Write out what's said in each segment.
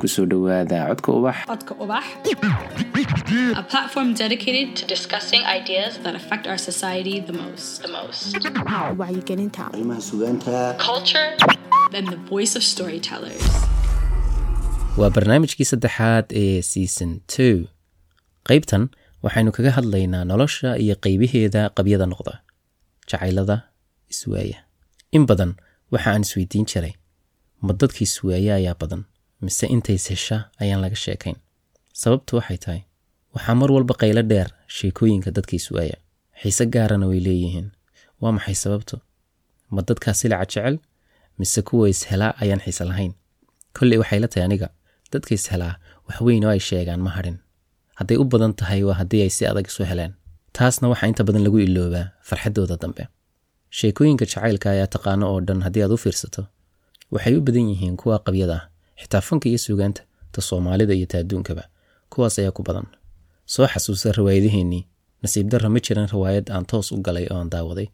ku soo dhowaada codka ubax. Codka Ubax, a platform dedicated to discussing ideas that affect our society the most. The most. wacyigelinta. Arrimaha sugaanta. Culture, then the voice of storytellers. waa barnaamijkii saddexaad ee season two. Qaybtan waxaynu kaga hadlaynaa nolosha iyo qaybaheeda qabyada noqda. Jacaylada iswaaya in badan waxa aan isweydiin jiray. Ma dadka iswaaya ayaa badan mise intays hesha ayaan laga sheekayn. Sababtu waxay tahay waxaa mar walba qaylo dheer sheekooyinka dadka iswaaya xiise gaarana way leeyihiin. Waa maxay sababtu? Ma dadkaa silaca jecel? Mise kuwa ishelaa ayaan xiise lahayn? Kolley waxay la tahay aniga dadka ishelaa wax weyn oo ay sheegaan ma hadhin hadday u badan tahay waa haddii ay si adag isu heleen. Taasna waxaa inta badan lagu iloobaa farxaddooda dambe. Sheekooyinka jacaylka ayaa taqaano oo dhan haddii aad u fiirsato. Waxay u badan yihiin kuwa qabyada. ah xitaa fanka iyo suugaanta ta soomaalida iyo ta adduunkaba kuwaas ayaa ku badan. Soo xasuusa riwaayadaheennii nasiib darra ma jiran riwaayad aan toos u galay oo aan daawaday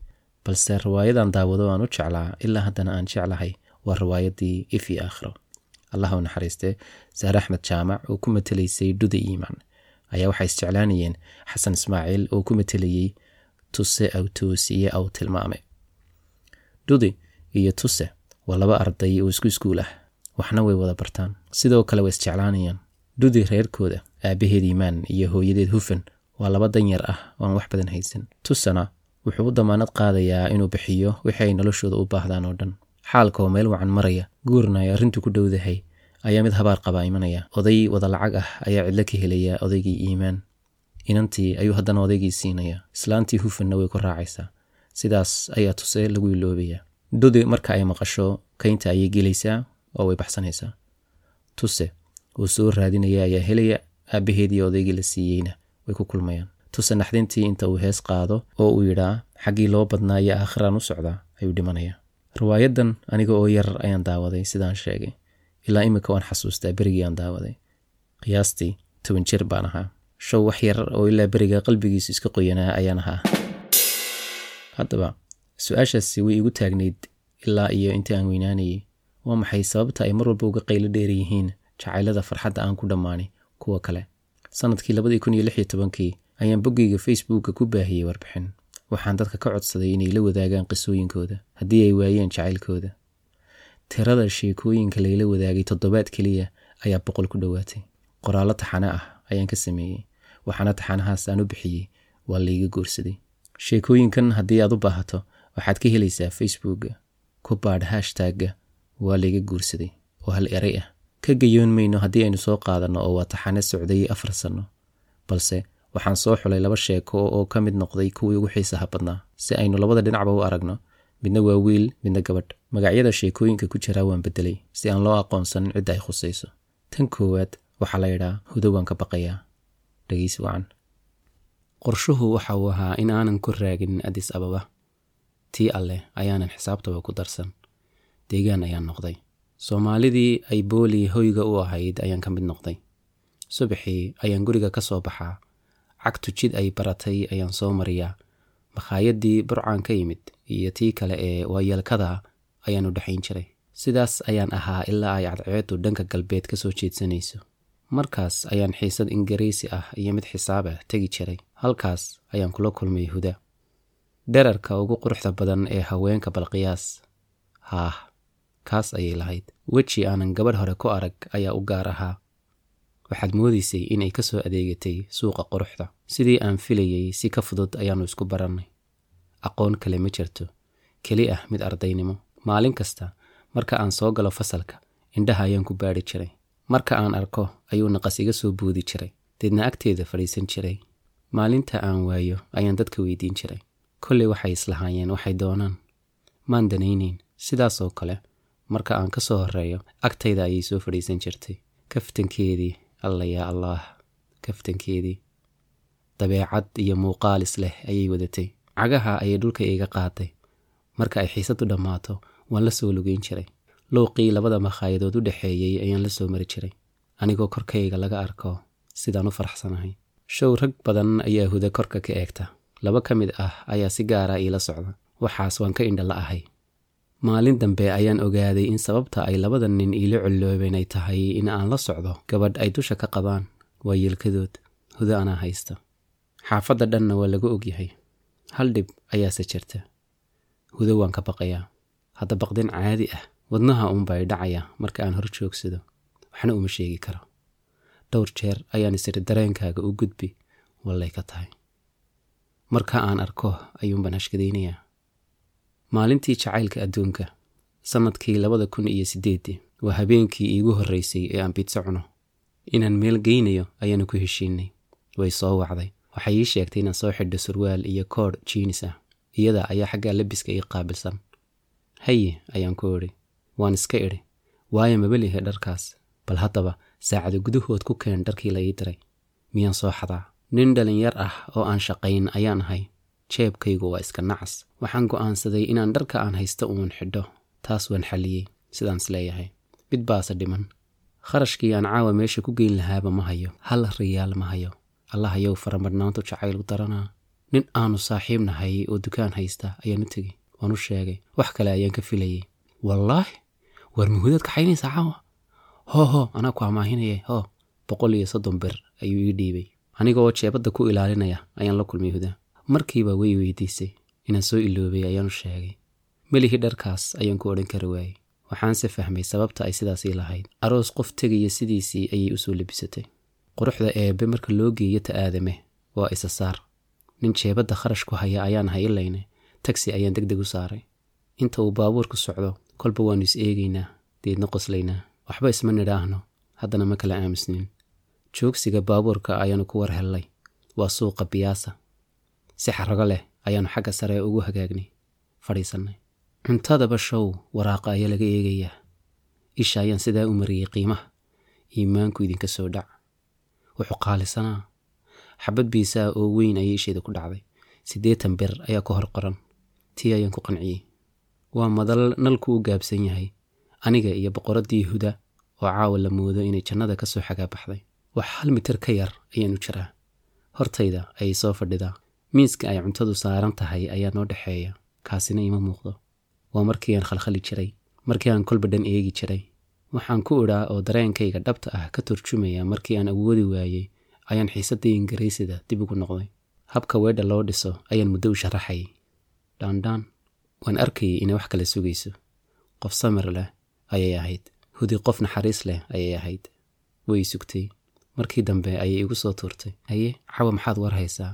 balse riwaayadaan daawado aan u jeclaa ilaa haddana aan jeclahay waa riwaayadii if iyo aakhiro allah u naxariistee saare axmed jaamac oo ku matelaysay dhuda iimaan ayaa waxay isjeclaanayeen xasan ismaaciil oo ku matelayey tuse aw toosiye aw tilmaame. Dhudi iyo tuse waa laba arday oo isku iskuul ah waxna way wada bartaan. Sidoo kale way isjeclaanayaan. Dhudi reerkooda aabaheed iimaan iyo hooyadeed hufan waa laba danyar ah oo aan wax badan haysan. Tusena wuxuu u damaanad qaadayaa inuu bixiyo wixii ay noloshooda u baahdaan oo dhan. Xaalka oo meel wacan maraya guurna ay arrintu ku dhowdahay ayaa mid habaar qabaa imanaya. Oday wada lacag ah ayaa cidlo ka helaya odaygii iimaan. Inantii ayuu haddana odaygii siinaya islaantii hufanna way ku raacaysaa. Sidaas ayaa tuse lagu iloobayaa dhudi marka ay maqasho kaynta ayay gelaysaa oo way baxsanaysaa. Tuse uu soo raadinaya ayaa helaya aabaheedii odaygii la siiyeyna way ku kulmayaan. Tuse naxdintii inta uu hees qaado oo uu yidhaa xaggii loo badnaa iyo aakhiraan u socdaa ayuu dhimanayaa riwaayadan aniga oo yar ayaan daawaday sidaan sheegay. Ilaa imika waan xasuustaa berigii aan daawaday. Qiyaastii toban jir baan ahaa. Show wax yar oo ilaa beriga qalbigiisu iska qoyanaa ayaan ahaa. Haddaba su'aashaasi way igu taagnayd ilaa iyo intii aan weynaanayay waa maxay sababta ay mar walba uga qaylo dheer yihiin jacaylada farxadda aan ku dhammaanay kuwa kale. Sanadkii labadii kun iyo lix iyo tobankii ayaan boggeyga facebooka ku baahiyey warbixin. Waxaan dadka ka codsaday inay la wadaagaan qisooyinkooda haddii ay waayeen jacaylkooda. Tirada sheekooyinka layla wadaagay toddobaad keliya ayaa boqol ku dhowaatay. Qoraallo taxane ah ayaan ka sameeyey. Waxaana taxanahaas aan u bixiyey waa layga guursaday sheekooyinkan haddii aad u baahato waxaad ka helaysaa facebooka ku baadh hashtagga waa layga guursaday oo hal eray ah. Ka gayoon mayno haddii aynu soo qaadanno oo waa taxane socday afar sanno balse waxaan soo xulay laba sheeko oo ka mid noqday kuwii ugu xiisaha badnaa. Si aynu labada dhinacba u aragno midna waa wiil midna gabadh. Magacyada sheekooyinka ku jiraa waan bedelay si aan loo aqoonsanin cidda ay khusayso. Tan koowaad waxaa la yidhaa hudo waan ka baqayaa. Dhegeysi wacan. Qorshuhu waxa uu ahaa in aanan ku raagin adis ababa. Tii alleh ayaanan xisaabtaba ku darsan deegaan ayaan noqday. Soomaalidii ay booli hoyga u ahayd ayaan ka mid noqday. Subaxii ayaan guriga ka soo baxaa. Cagtu jid ay baratay ayaan soo mariyaa. Makhaayadii burcaan ka yimid iyo tii kale ee waayeelkada ayaan u dhexayn jiray. Sidaas ayaan ahaa ilaa ay cadceedu dhanka galbeed ka soo jeedsanayso. Markaas ayaan xiisad ingiriisi ah iyo mid xisaab ah tegi jiray. Halkaas ayaan kula kulmay huda. Dherarka ugu quruxda badan ee haweenka balqiyaas haah kaas ayay lahayd. Weji aanan gabadh hore ku arag ayaa u gaar ahaa. Waxaad moodaysay inay ka soo adeegatay suuqa quruxda. Sidii aan filayey si ka fudud ayaannu isku barannay. Aqoon kale ma jirto. Keli ah mid ardaynimo. Maalin kasta marka aan soo galo fasalka indhaha ayaan ku baadhi jiray. Marka aan arko ayuu naqas iga soo buudi jiray. Deedna agteeda fadhiisan jiray. Maalinta aan waayo ayaan dadka weydiin jiray. Kolley waxay islahaayeen waxay doonaan. Maan danaynayn sidaas oo kale marka aan ka soo horreeyo agtayda ayay soo fadhiisan jirtay. Kaftankeedii alla yaa allaah kaftankeedii. Dabeecad iyo muuqaalis leh ayay wadatay. Cagaha ayay dhulka iga qaaday marka ay xiisadu dhammaato waan la soo lugeyn jiray. Luuqii labada makhaayadood u dhexeeyey ayaan la soo mari jiray. Anigoo korkayga laga arko sidaan u faraxsanahay. Show rag badan ayaa huda korka ka eegta. Laba ka mid ah ayaa si gaara iila socda. Waxaas waan ka indha la ahay maalin dambe ayaan ogaaday in sababta ay labada nin iila colloobeen ay tahay in aan la socdo gabadh ay dusha ka qabaan waa yeelkadood hudo anaa haysta xaafadda dhanna waa lagu ogyahay hal dhib ayaase jirta. Hudo waan ka baqayaa. Hadda baqdin caadi ah wadnaha uunbay dhacaya marka aan hor joogsado. Waxna uma sheegi karo. Dhowr jeer ayaan isiri dareenkaaga u gudbi wallay ka tahay. Marka aan arko ayuunbaan maalintii jacaylka adduunka sannadkii labada kun iyo siddeeddii waa habeenkii iigu horraysay ee aan bidso cuno. Inaan meel geynayo ayaanu ku heshiinay. Way soo wacday. Waxay ii sheegtay inaan soo xidho surwaal iyo koodh jiinis ah iyada ayaa xaggaa labiska ii qaabilsan. Haye ayaan ku idhi waan iska idhi. Waayo mabelihe dharkaas bal haddaba saacada gudahood ku keen dharkii la ii diray. Miyaan soo xadaa? Nin dhalinyar ah oo aan shaqayn ayaan ahay jeebkaygu waa iska nacas waxaan go'aansaday inaan dharka aan haysto uun xidho taas waan xalliyey sidaan is leeyahay mid baase dhiman. Kharashkii aan caawa meesha ku geyn lahaaba ma hayo. Hal riyaal ma hayo. Allahayow faramadhnaantu jacayl u daranaa. Nin aanu saaxiib nahay oo dukaan haysta ayaan u tegey waan u sheegay. Wax kale ayaan ka filayey. Wallaahi? Waar muhudaad kaxaynaysaa caawa? Hoo hoo anaa ku amaahinaya hoo boqol iyo soddon bir ayuu ii dhiibay. Anigaoo jeebadda ku ilaalinaya ayaan la kulmay huda markiiba way weydiisay inaan soo iloobay ayaanu sheegay. Melihii dharkaas ayaan ku odhan kari waayey waxaanse fahmay sababta ay sidaasii lahayd. Aroos qof tegaya sidiisii ayay u soo labisatay quruxda eebbe marka loo geeyo ta aadame waa isa saar. Nin jeebadda kharash ku haya ayaan hay ilayne tagsi ayaan deg deg u saaray. Inta uu baabuurku socdo kolba waannu is eegaynaa deedna qoslaynaa. Waxba isma nidhaahno haddana ma kala aamusnin. Joogsiga baabuurka ayaannu ku war hellay waa suuqa biyaasa si xarago leh ayaannu xagga sare ugu hagaagnay fadhiisannay cuntadaba show waraaqa ayaa laga eegayaa. Isha ayaan sidaa u mariyey qiimaha iimaanku idinka soo dhac. Wuxuu qaalisanaa. Xabad biisaa oo weyn ayay isheeda ku dhacday. Siddeetan bir ayaa ka hor qoran. Tii ayaan ku qanciyey waa madal nalku u gaabsan yahay. Aniga iyo boqoraddii huda oo caawa la moodo inay jannada ka soo xagaa baxday wax hal mitir ka yar ayaan u jiraa. Hortayda ayay soo fadhidaa miiska ay cuntadu saaran tahay ayaa noo dhexeeya kaasina ima muuqdo. Waa markii aan khalkhali jiray markii aan kolba dhan eegi jiray. Waxaan ku idhaa oo dareenkayga dhabta ah ka turjumaya markii aan awoodi waayey ayaan xiisaddii ingiriisida dib ugu noqday. Habka weedha loo dhiso ayaan muddo u sharaxayay dhaandhaan waan arkayay inay wax kala sugayso. Qof samir leh ayay ahayd. Hudi qof naxariis leh ayay ahayd. Way sugtay. Markii dambe ayay igu soo tuurtay. Haye cawa maxaad war haysaa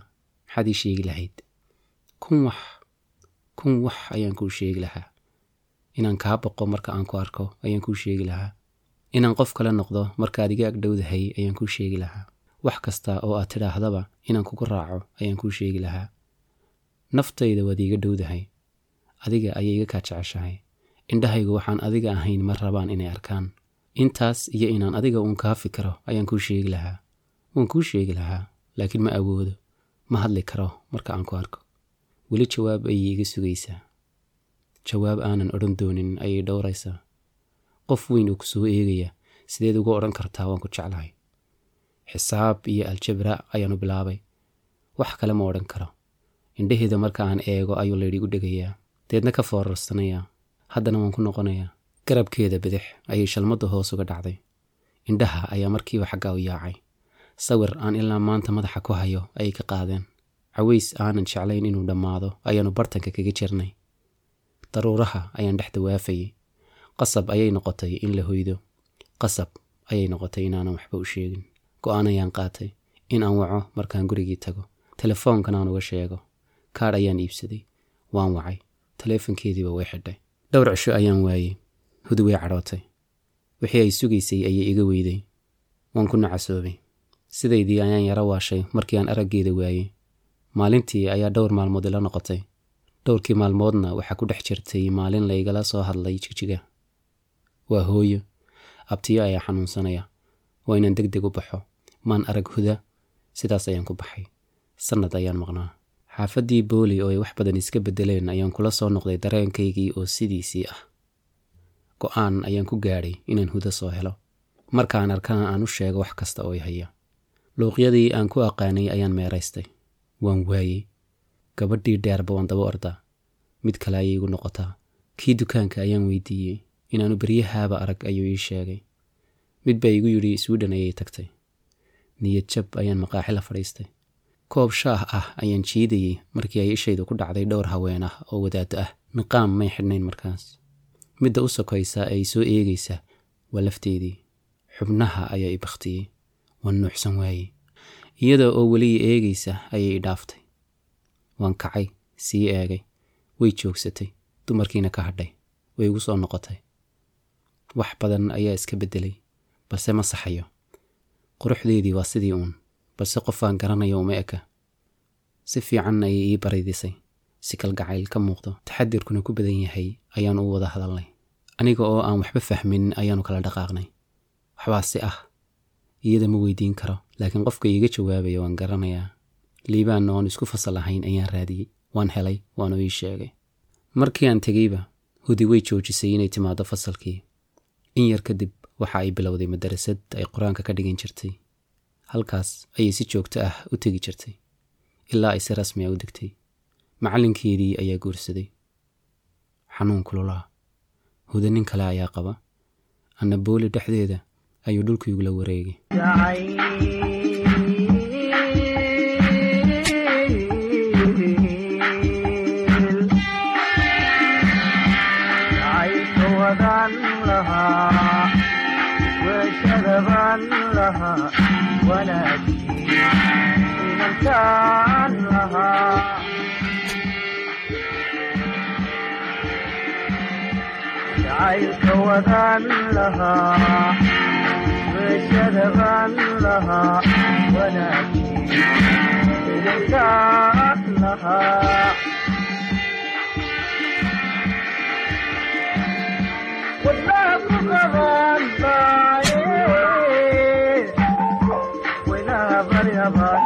maxaad ii sheegi lahayd. Kun wax kun wax ayaan kuu sheegi lahaa. Inaan kaa boqo marka aan ku arko ayaan kuu sheegi lahaa. Inaan qof kale noqdo markaad iga agdhowdahay ayaan kuu sheegi lahaa. Wax kasta oo aad tidhaahdaba inaan kugu raaco ayaan kuu sheegi lahaa. Naftayda waad iiga dhowdahay adiga ayay iga kaa jeceshahay. Indhahaygu waxaan adiga ahayn ma rabaan inay arkaan. Intaas iyo inaan adiga uun kaa fikiro ayaan kuu sheegi lahaa. Waan kuu sheegi lahaa laakiin ma awoodo ma hadli karo marka aan ku arko. Weli jawaab ayay iga sugaysaa. Jawaab aanan odhan doonin ayay dhowraysaa. Qof weyn oo ku soo eegaya sideed uga odhan kartaa waan ku jeclahay. Xisaab iyo aljabra ayaanu bilaabay. Wax kale ma odhan karo. Indhaheeda marka aan eego ayuu laydhigu dhegayaa. Deedna ka foorarsanayaa haddana waan ku noqonayaa. Garabkeeda bidix ayay shalmadda hoos uga dhacday. Indhaha ayaa markiiba xaggaa u yaacay sawir aan ilaa maanta madaxa ku hayo ayay ka qaadeen. Caways aanan jeclayn inuu dhammaado ayaannu bartanka kaga jirnay daruuraha ayaan dhex dawaafayay. Qasab ayay noqotay in la hoydo. Qasab ayay noqotay inaanan waxba u sheegin. Go'aan ayaan qaatay. In aan waco markaan gurigii tago. Telefoonkan aan uga sheego. Kaadh ayaan iibsaday. Waan wacay. Taleefonkeediiba way xidhay. Dhowr cisho ayaan waayey hudu way cadhootay. Wixii ay sugaysay ayay iga weyday. Waan ku nacasoobay sidaydii ayaan yaro waashay markii aan araggeeda waayey maalintii ayaa dhowr maalmood ila noqotay. Dhowrkii maalmoodna waxaa ku dhex jirtay maalin laygala soo hadlay jigjiga waa hooyo. Abtiyo ayaa xanuunsanaya. Waa inaan deg deg u baxo. Maan arag huda. Sidaas ayaan ku baxay. Sannad ayaan maqnaa. Xaafaddii booli oo ay wax badan iska beddeleen ayaan kula soo noqday dareenkaygii oo sidiisii ah. Go'aan ayaan ku gaadhay inaan huda soo helo. Markaan arkana aan u sheego wax kasta oo i haya luuqyadii aan ku aqaanay ayaan meeraystay. Waan waayey. Gabadhii dheerba waan daba ordaa. Mid kale ayay igu noqotaa. Kii dukaanka ayaan weydiiyey. Inaanu beryahaaba arag ayuu ii sheegay. Mid baa igu yidhi swiden ayay tagtay. Niyad jab ayaan maqaaxi la fadhiistay. Koob shaah ah ayaan jiidayey markii ay ishaydu ku dhacday dhowr haween ah oo wadaado ah. Niqaam may xidhnayn markaas. Midda u sokaysa ee soo eegaysa waa lafteedii. Xubnaha ayaa i bakhtiyey waan nuuxsan waayey. Iyada oo weli eegaysa ayay i dhaaftay. Waan kacay sii eegay way joogsatay dumarkiina ka hadhay way igu soo noqotay. Wax badan ayaa iska beddelay balse ma saxayo. Quruxdeedii waa sidii uun balse qofaan garanayo uma eka. Si fiican ayay ii baraydisay si kalgacayl ka muuqdo taxadirkuna ku badan yahay ayaan u wada hadalnay. Aniga oo aan waxba fahmin ayaanu kala dhaqaaqnay. Waxbaa si ah iyada ma weydiin karo. Laakiin qofka iiga jawaabaya waan garanayaa. Liibaanna oon isku fasal ahayn ayaan raadiyey. Waan helay waanu ii sheegay. Markii aan tegeyba hudi way joojisay inay timaado fasalkii. In yar kadib waxa ay bilowday madarasad ay qur'aanka ka dhigan jirtay. Halkaas ayay si joogto ah u tegi jirtay ilaa ay si rasmi a u degtay. Macallinkeedii ayaa guursaday. Xanuun kululaa huda nin kale ayaa qaba. Anna booli dhexdeeda ayuu dhulkiigula wareegay jacaylka wadan lahaa weeshadaban lahaa wanaagii idinkaan lahaa wadnaha ku qaban baaye weynaha baryaban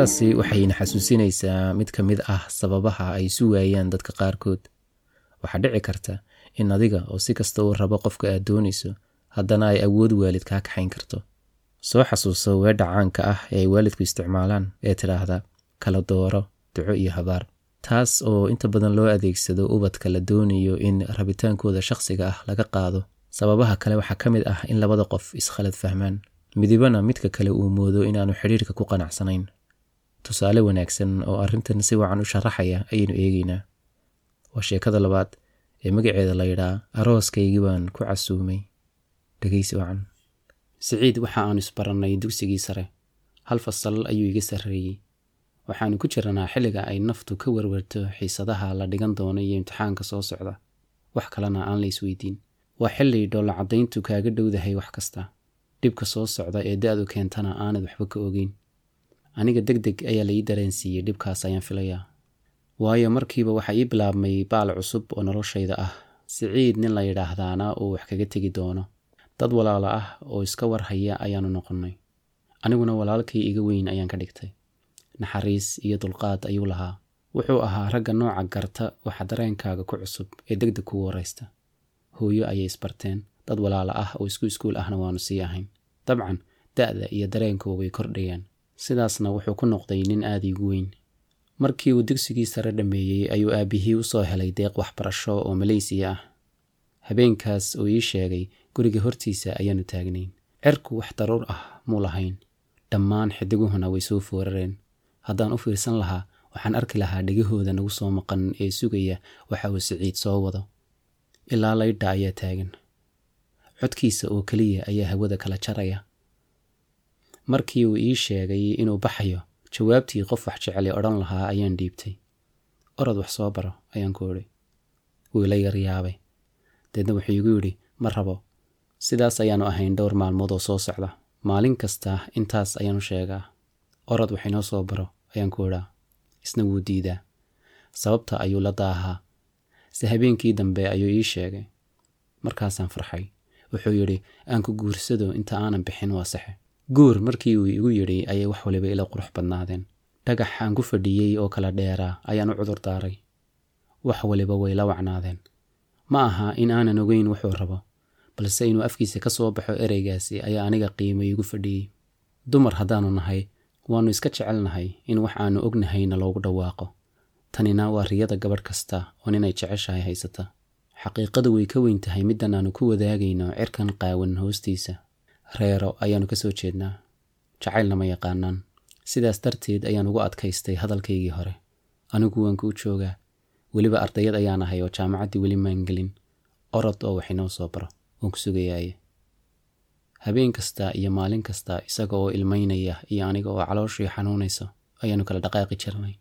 lahaa sheekadaasi waxayna xasuusinaysaa mid ka mid ah sababaha ay isu waayaan dadka qaarkood. Waxaa dhici karta in adiga oo si kasta uu rabo qofka aad doonayso haddana ay awood waalid kaa kaxayn karto. Soo xasuuso weedha caanka ah ee ay waalidku isticmaalaan ee tidhaahda kala dooro duco iyo habaar. Taas oo inta badan loo adeegsado ubadka la doonayo in rabitaankooda shakhsiga ah laga qaado. Sababaha kale waxaa ka mid ah in labada qof iskhalad fahmaan. Midibana midka kale uu moodo inaanu xidhiirka ku qanacsanayn tusaale wanaagsan oo arrintan si wacan u sharaxaya ayaynu eegeynaa waa sheekada labaad ee magaceeda la yidhaa arooskaygii baan ku casuumay. Dhegeysi wacan. Siciid waxa aanu isbarannay dugsigii sare. Hal fasal ayuu iga sarreeyey. Waxaanu ku jiranaa xilliga ay naftu ka werwerto xiisadaha la dhigan doono iyo imtixaanka soo socda. Wax kalena aan la isweydiin. Waa xilli dhoolla caddayntu kaaga dhowdahay wax kasta. Dhibka soo socda ee da-du keentana aanad waxba ka ogeyn aniga deg deg ayaa la ii dareensiiyey dhibkaas ayaan filayaa. Waayo markiiba waxaa ii bilaabmay baal cusub oo noloshayda ah. Siciid nin la yidhaahdaana uu wax kaga tegi doono. Dad walaalo ah oo iska warhaya ayaanu noqonnay. Aniguna walaalkay iga weyn ayaan ka dhigtay. Naxariis iyo dulqaad ayuu lahaa. Wuxuu ahaa ragga nooca garta waxa dareenkaaga ku cusub ee deg deg kugu waraysta hooyo ayay isbarteen dad walaalo ah oo isku iskuul ahna waanu sii ahayn. Dabcan da-da iyo dareenkuwa way kordhayaan sidaasna wuxuu ku noqday nin aada iigu weyn. Markii uu dugsigii sare dhammeeyey ayuu aabihii u soo helay deeq waxbarasho oo maleysiya ah. Habeenkaas uu ii sheegay guriga hortiisa ayaanu taagnayn. Cerku wax daruur ah muu lahayn. Dhammaan xidiguhuna way soo foorareen. Haddaan u fiirsan lahaa waxaan arki lahaa dhegahooda nagu soo maqan ee sugaya waxa uu siciid soo wado. Ilaa laydha ayaa taagan. Codkiisa oo keliya ayaa hawada kala jaraya markii uu ii sheegay inuu baxayo jawaabtii qof wax jeceli odhan lahaa ayaan dhiibtay. Orod wax soo baro ayaan ku idhi wuu ila yaryaabay deedna wuxuu igu yidhi ma rabo sidaas ayaanu ahayn dhowr maalmood oo soo socda. Maalin kasta intaas ayaanu sheegaa. Orod wax inoo soo baro ayaan ku idhaa isna wuu diidaa. Sababta ayuu la daahaa. Se habeenkii dambe ayuu ii sheegay. Markaasaan farxay. Wuxuu yidhi aan ku guursado inta aanan bixin waa saxe guur markii uu igu yidhi ayay wax waliba ila qurux badnaadeen. Dhagax aan ku fadhiyey oo kala dheeraa ayaan u cudur daaray. Wax waliba way la wacnaadeen. Ma aha in aanan ogeyn wuxuu rabo balse inuu afkiisa ka soo baxo ereygaasi ayaa aniga qiimo iigu fadhiyey. Dumar haddaanu nahay waannu iska jecelnahay in wax aannu ognahayna loogu dhawaaqo. Tanina waa riyada gabadh kasta oo ninay jeceshahay haysata. Xaqiiqadu way ka weyn tahay middan aannu ku wadaagayno cirkan qaawan hoostiisa reero ayaannu ka soo jeednaa. Jacaylna ma yaqaanaan. Sidaas darteed ayaan ugu adkaystay hadalkaygii hore. Anigu waan kuu joogaa. Weliba ardayad ayaan ahay oo jaamacaddii weli maan gelin orod oo wax inoo soo baro. Waan ku sugayaaye habeen kasta iyo maalin kasta isaga oo ilmaynaya iyo aniga oo calooshii xanuunayso ayaannu kala dhaqaaqi jirnay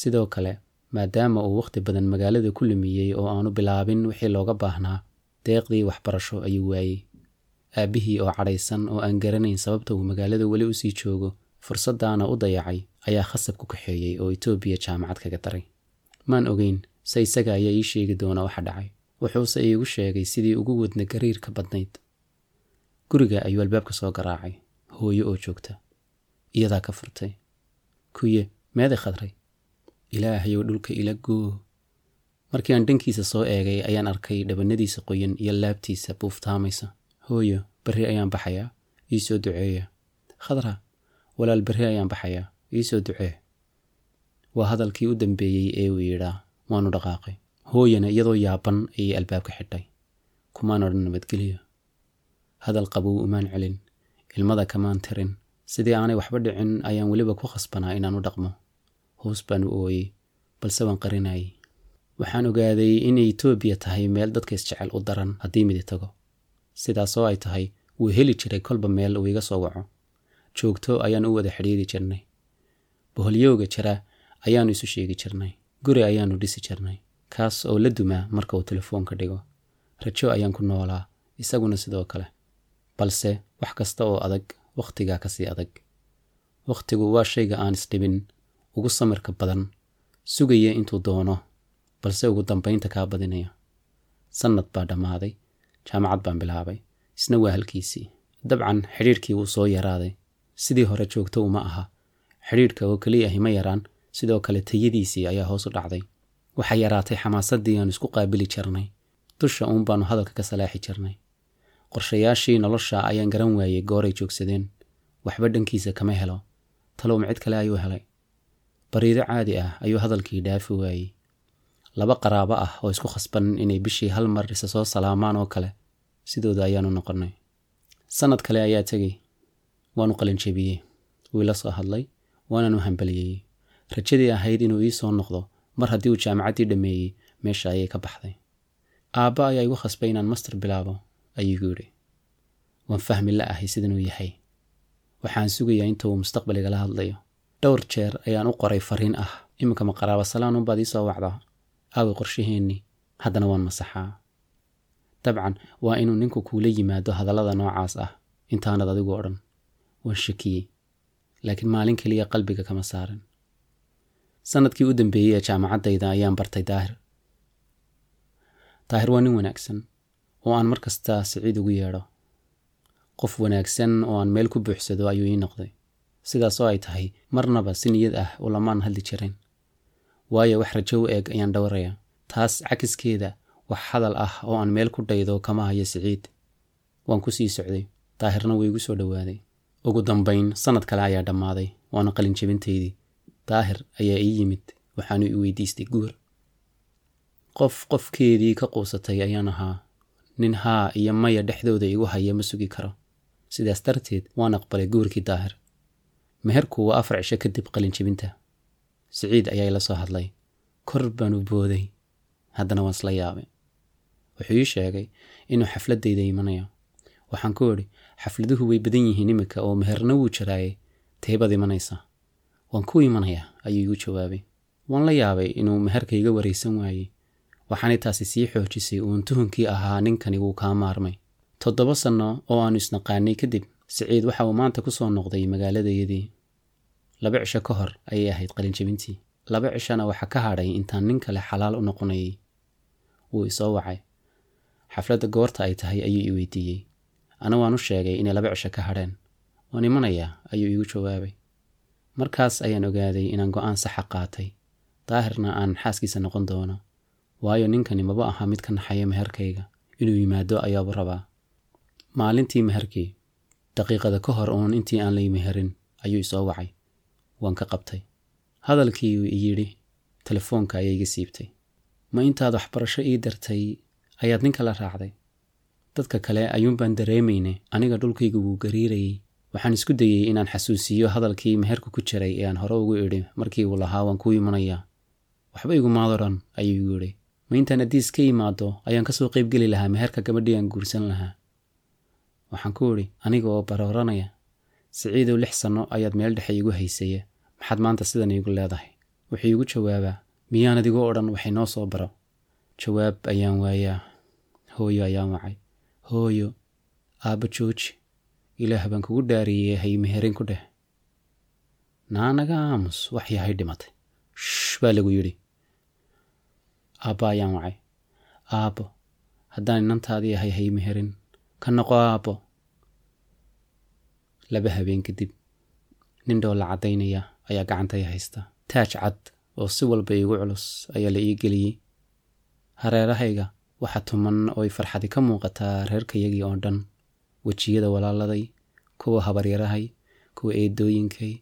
sidoo kale maadaama uu wakhti badan magaalada ku lumiyey oo aanu bilaabin wixii looga baahnaa deeqdii waxbarasho ayuu waayey aabbihii oo cadhaysan oo aan garanayn sababta uu magaalada weli u sii joogo fursaddaana u dayacay ayaa khasab ku kaxeeyey oo etoobiya jaamacad kaga daray maan ogeyn se isaga ayaa ii sheegi doona waxa dhacay. Wuxuuse iigu sheegay sidii ugu wadna gariir ka badnayd. Guriga ayuu albaabka soo garaacay hooyo oo joogta. Iyadaa ka furtay. Kuye meeday khadray? Ilaahayow dhulka ila goo markii aan dhankiisa soo eegay ayaan arkay dhabanadiisa qoyan iyo laabtiisa buuftaamaysa hooyo berri ayaan baxayaa ii soo duceeya. Khadra walaal berri ayaan baxayaa ii soo ducee. Waa hadalkii u dambeeyey ee uu yidhaa waanu dhaqaaqay. Hooyana iyadoo yaaban ayay albaabka xidhay. Kumaan odhan nabadgelyo hadal qabow umaan celin ilmada kamaan tirin. Sidii aanay waxba dhicin ayaan weliba ku khasbanaa inaan u dhaqmo. Hoos baan u ooyey balse waan qarinayay waxaan ogaaday inay etoobiya tahay meel dadka isjecel u daran haddii midi tago sidaasoo ay tahay wuu heli jiray kolba meel uu iga soo waco. Joogto ayaan u wada xidhiiri jirnay. Boholyooga jira ayaannu isu sheegi jirnay. Guri ayaannu dhisi jirnay. Kaas oo la dumaa marka uu telefoonka dhigo. Rajo ayaan ku noolaa isaguna sidoo kale. Balse wax kasta oo adag wakhtigaa ka sii adag. Wakhtigu waa shayga aan isdhibin. Ugu samirka badan sugaya intuu doono. Balse ugu dambaynta kaa badinaya. Sannad baa dhammaaday jaamacad baan bilaabay. Isna waa halkiisii. Dabcan xidhiidhkii wuu soo yaraaday. Sidii hore joogto uma aha. Xidhiidhka oo keliya ahi ma yaraan. Sidoo kale tayadiisii ayaa hoos u dhacday. Waxaa yaraatay xamaasaddii aanu isku qaabili jirnay. Dusha uun baannu hadalka ka salaaxi jirnay. Qorshayaashii nolosha ayaan garan waayey gooray joogsadeen. Waxba dhankiisa kama helo. Talowma cid kale ayuu helay. Bariido caadi ah ayuu hadalkii dhaafi waayey laba qaraabo ah oo isku khasban inay bishii hal mar isa soo salaamaan oo kale sidooda ayaanu noqonnay. Sannad kale ayaa tegey waanu qalinjebiyey wuu ila soo hadlay waanaanu hambaliyeyey rajadii ahayd inuu ii soo noqdo mar haddii uu jaamacaddii dhammeeyey meesha ayay ka baxday. Aabba ayaa igu khasbay inaan master bilaabo ayuu yidhi. Waan fahmi la ahay sidanuu yahay. Waxaan sugayaa inta uu mustaqbaligala hadlayo. Dhowr jeer ayaan u qoray fariin ah. Iminka ma qaraaba salaanunbaad ii soo wacdaa aawi qorshaheennii haddana waan masaxaa. Dabcan waa inuu ninku kuula yimaado hadallada noocaas ah intaanad adigu odhan. Waan shakiyey laakiin maalin keliya qalbiga kama saarin. Sannadkii u dambeeyey ee jaamacaddayda ayaan bartay daahir. Daahir waa nin wanaagsan oo aan mar kasta siciid ugu yeedho. Qof wanaagsan oo aan meel ku buuxsado ayuu ii noqday. Sidaasoo ay tahay marnaba si niyad ah ulamaan hadli jirin waayo wax rajo u eeg ayaan dhowraya taas cakiskeeda wax hadal ah oo aan meel ku dhaydo kama hayo siciid. Waan ku sii socday daahirna wuu igu soo dhowaaday ugu dambayn sannad kale ayaa dhammaaday waana qalinjebintaydii daahir ayaa ii yimid waxaanu i weydiistay guur qof qofkeedii ka quusatay ayaan ahaa. Nin haa iyo maya dhexdooda igu haya ma sugi karo. Sidaas darteed waan aqbalay guurkii daahir. Meherku waa afar cisho kadib qalinjebinta siciid ayaa ila soo hadlay. Kor baanu booday. Haddana waan isla yaabay. Wuxuu ii sheegay inuu xafladdayda imanayo. Waxaan ku idhi xafladuhu way badan yihiin iminka oo meherna wuu jiraayay teebad imanaysa. Waan ku imanayaa ayuu igu jawaabay. Waan la yaabay inuu meherka iga waraysan waayey waxaanay taasi sii xoojisay uun tuhunkii ahaa ninkani wuu kaa maarmay. Toddoba sanno oo aannu isnaqaanay kadib siciid waxa uu maanta ku soo noqday magaaladayadii laba cisho ka hor ayay ahayd qalinjabintii laba cishona waxaa ka hadhay intaan nin kale xalaal u noqonayay wuu isoo wacay. Xafladda goorta ay tahay ayuu i weydiiyey. Ana waan u sheegay inay laba cisho ka hadheen. Waan imanayaa ayuu iigu jawaabay. Markaas ayaan ogaaday inaan go'aan saxa qaatay. Daahirna aan xaaskiisa noqon doono. Waayo ninkani maba aha mid ka naxaya meherkayga. Inuu yimaado ayaabu rabaa. Maalintii meherkii daqiiqada ka hor uun intii aan lay meherin ayuu isoo wacay waan ka qabtay. Hadalkii uu iyidhi telefoonka ayaa iga siibtay. Ma intaad waxbarasho ii dartay ayaad ninka la raacday. Dadka kale ayuunbaan dareemayne aniga dhulkayga wuu gariirayay. Waxaan isku dayey inaan xasuusiiyo hadalkii meherka ku jiray ee aan hore ugu idhi markii uu lahaa waan kuu imanayaa waxba igumaadaran ayuu igu idhi ma intaan addiis ka imaado ayaan ka soo qaybgeli lahaa meherka gabadhii aan guursan lahaa. Waxaan ku idhi aniga oo barooranaya siciidow lix sanno ayaad meel dhexe iigu haysaya maxaad maanta sidan iigu leedahay? Wuxuu iigu jawaabaa miyaanad igu odhan waxay noo soo baro. Jawaab ayaan waayaa hooyo ayaan wacay. Hooyo aabba jooji. Ilaah baan kugu dhaariyey hay meherin ku dheh. Naanaga aamus wax yahay dhimatay. Shh baa lagu yidhi. Aabba ayaan wacay. Aabbo haddaan inantaadii ahay hay meherin. Ka noqo aabbo. Laba habeen kadib nin dhoolla caddaynaya ayaa gacantay haysta. Taaj cad oo si walba iigu culus ayaa la ii geliyey. Hareerahayga waxa tuman ooy farxadi ka muuqataa reerkayagii oo dhan. Wejiyada walaaladay kuwa habaryarahay kuwa eedooyinkay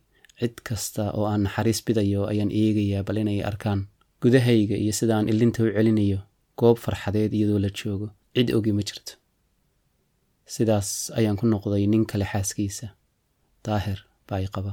cid kasta oo aan naxariis bidayo ayaan eegayaa bal inay arkaan. Gudahayga iyo sida aan ilinta u celinayo goob farxadeed iyadoo la joogo cid ogi ma jirto. Sidaas ayaan ku noqday nin kale xaaskiisa. Daahir baa i qaba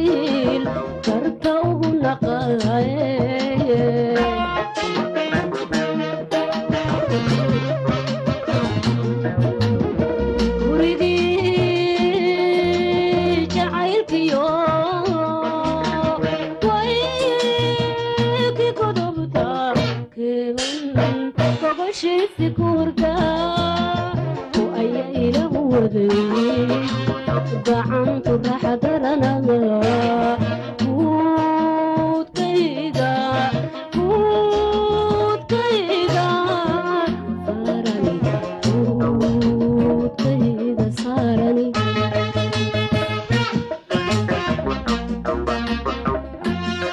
gacantu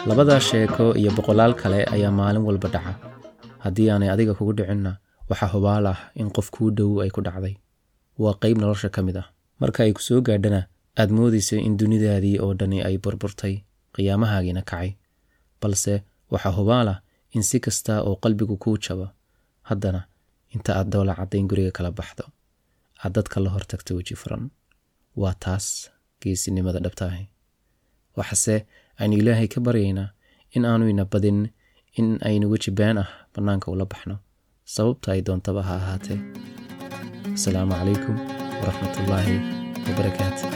labadaa sheeko iyo boqolaal kale ayaa maalin walba dhaca haddii aanay adiga kugu dhicinna waxaa hubaal ah in qof kuu dhow ay ku dhacday waa qayb nolosha ka mid ah. Marka ay ku soo gaadhana aad moodayso in dunidaadii oo dhani ay burburtay qiyaamahaagiina kacay. Balse waxaa hubaal ah in si kasta oo qalbigu kuu jabo haddana inta aad doola caddayn guriga kala baxdo aad dadka la hortagto weji furan. Waa taas geesinimada dhabtaahi waxase aynu ilaahay ka baryaynaa in aanu ina badin in aynu weji been ah bannaanka ula baxno sababta ay doontaba ha ahaatee asalaamu calaykum waraxmatullaahi wabarakaatu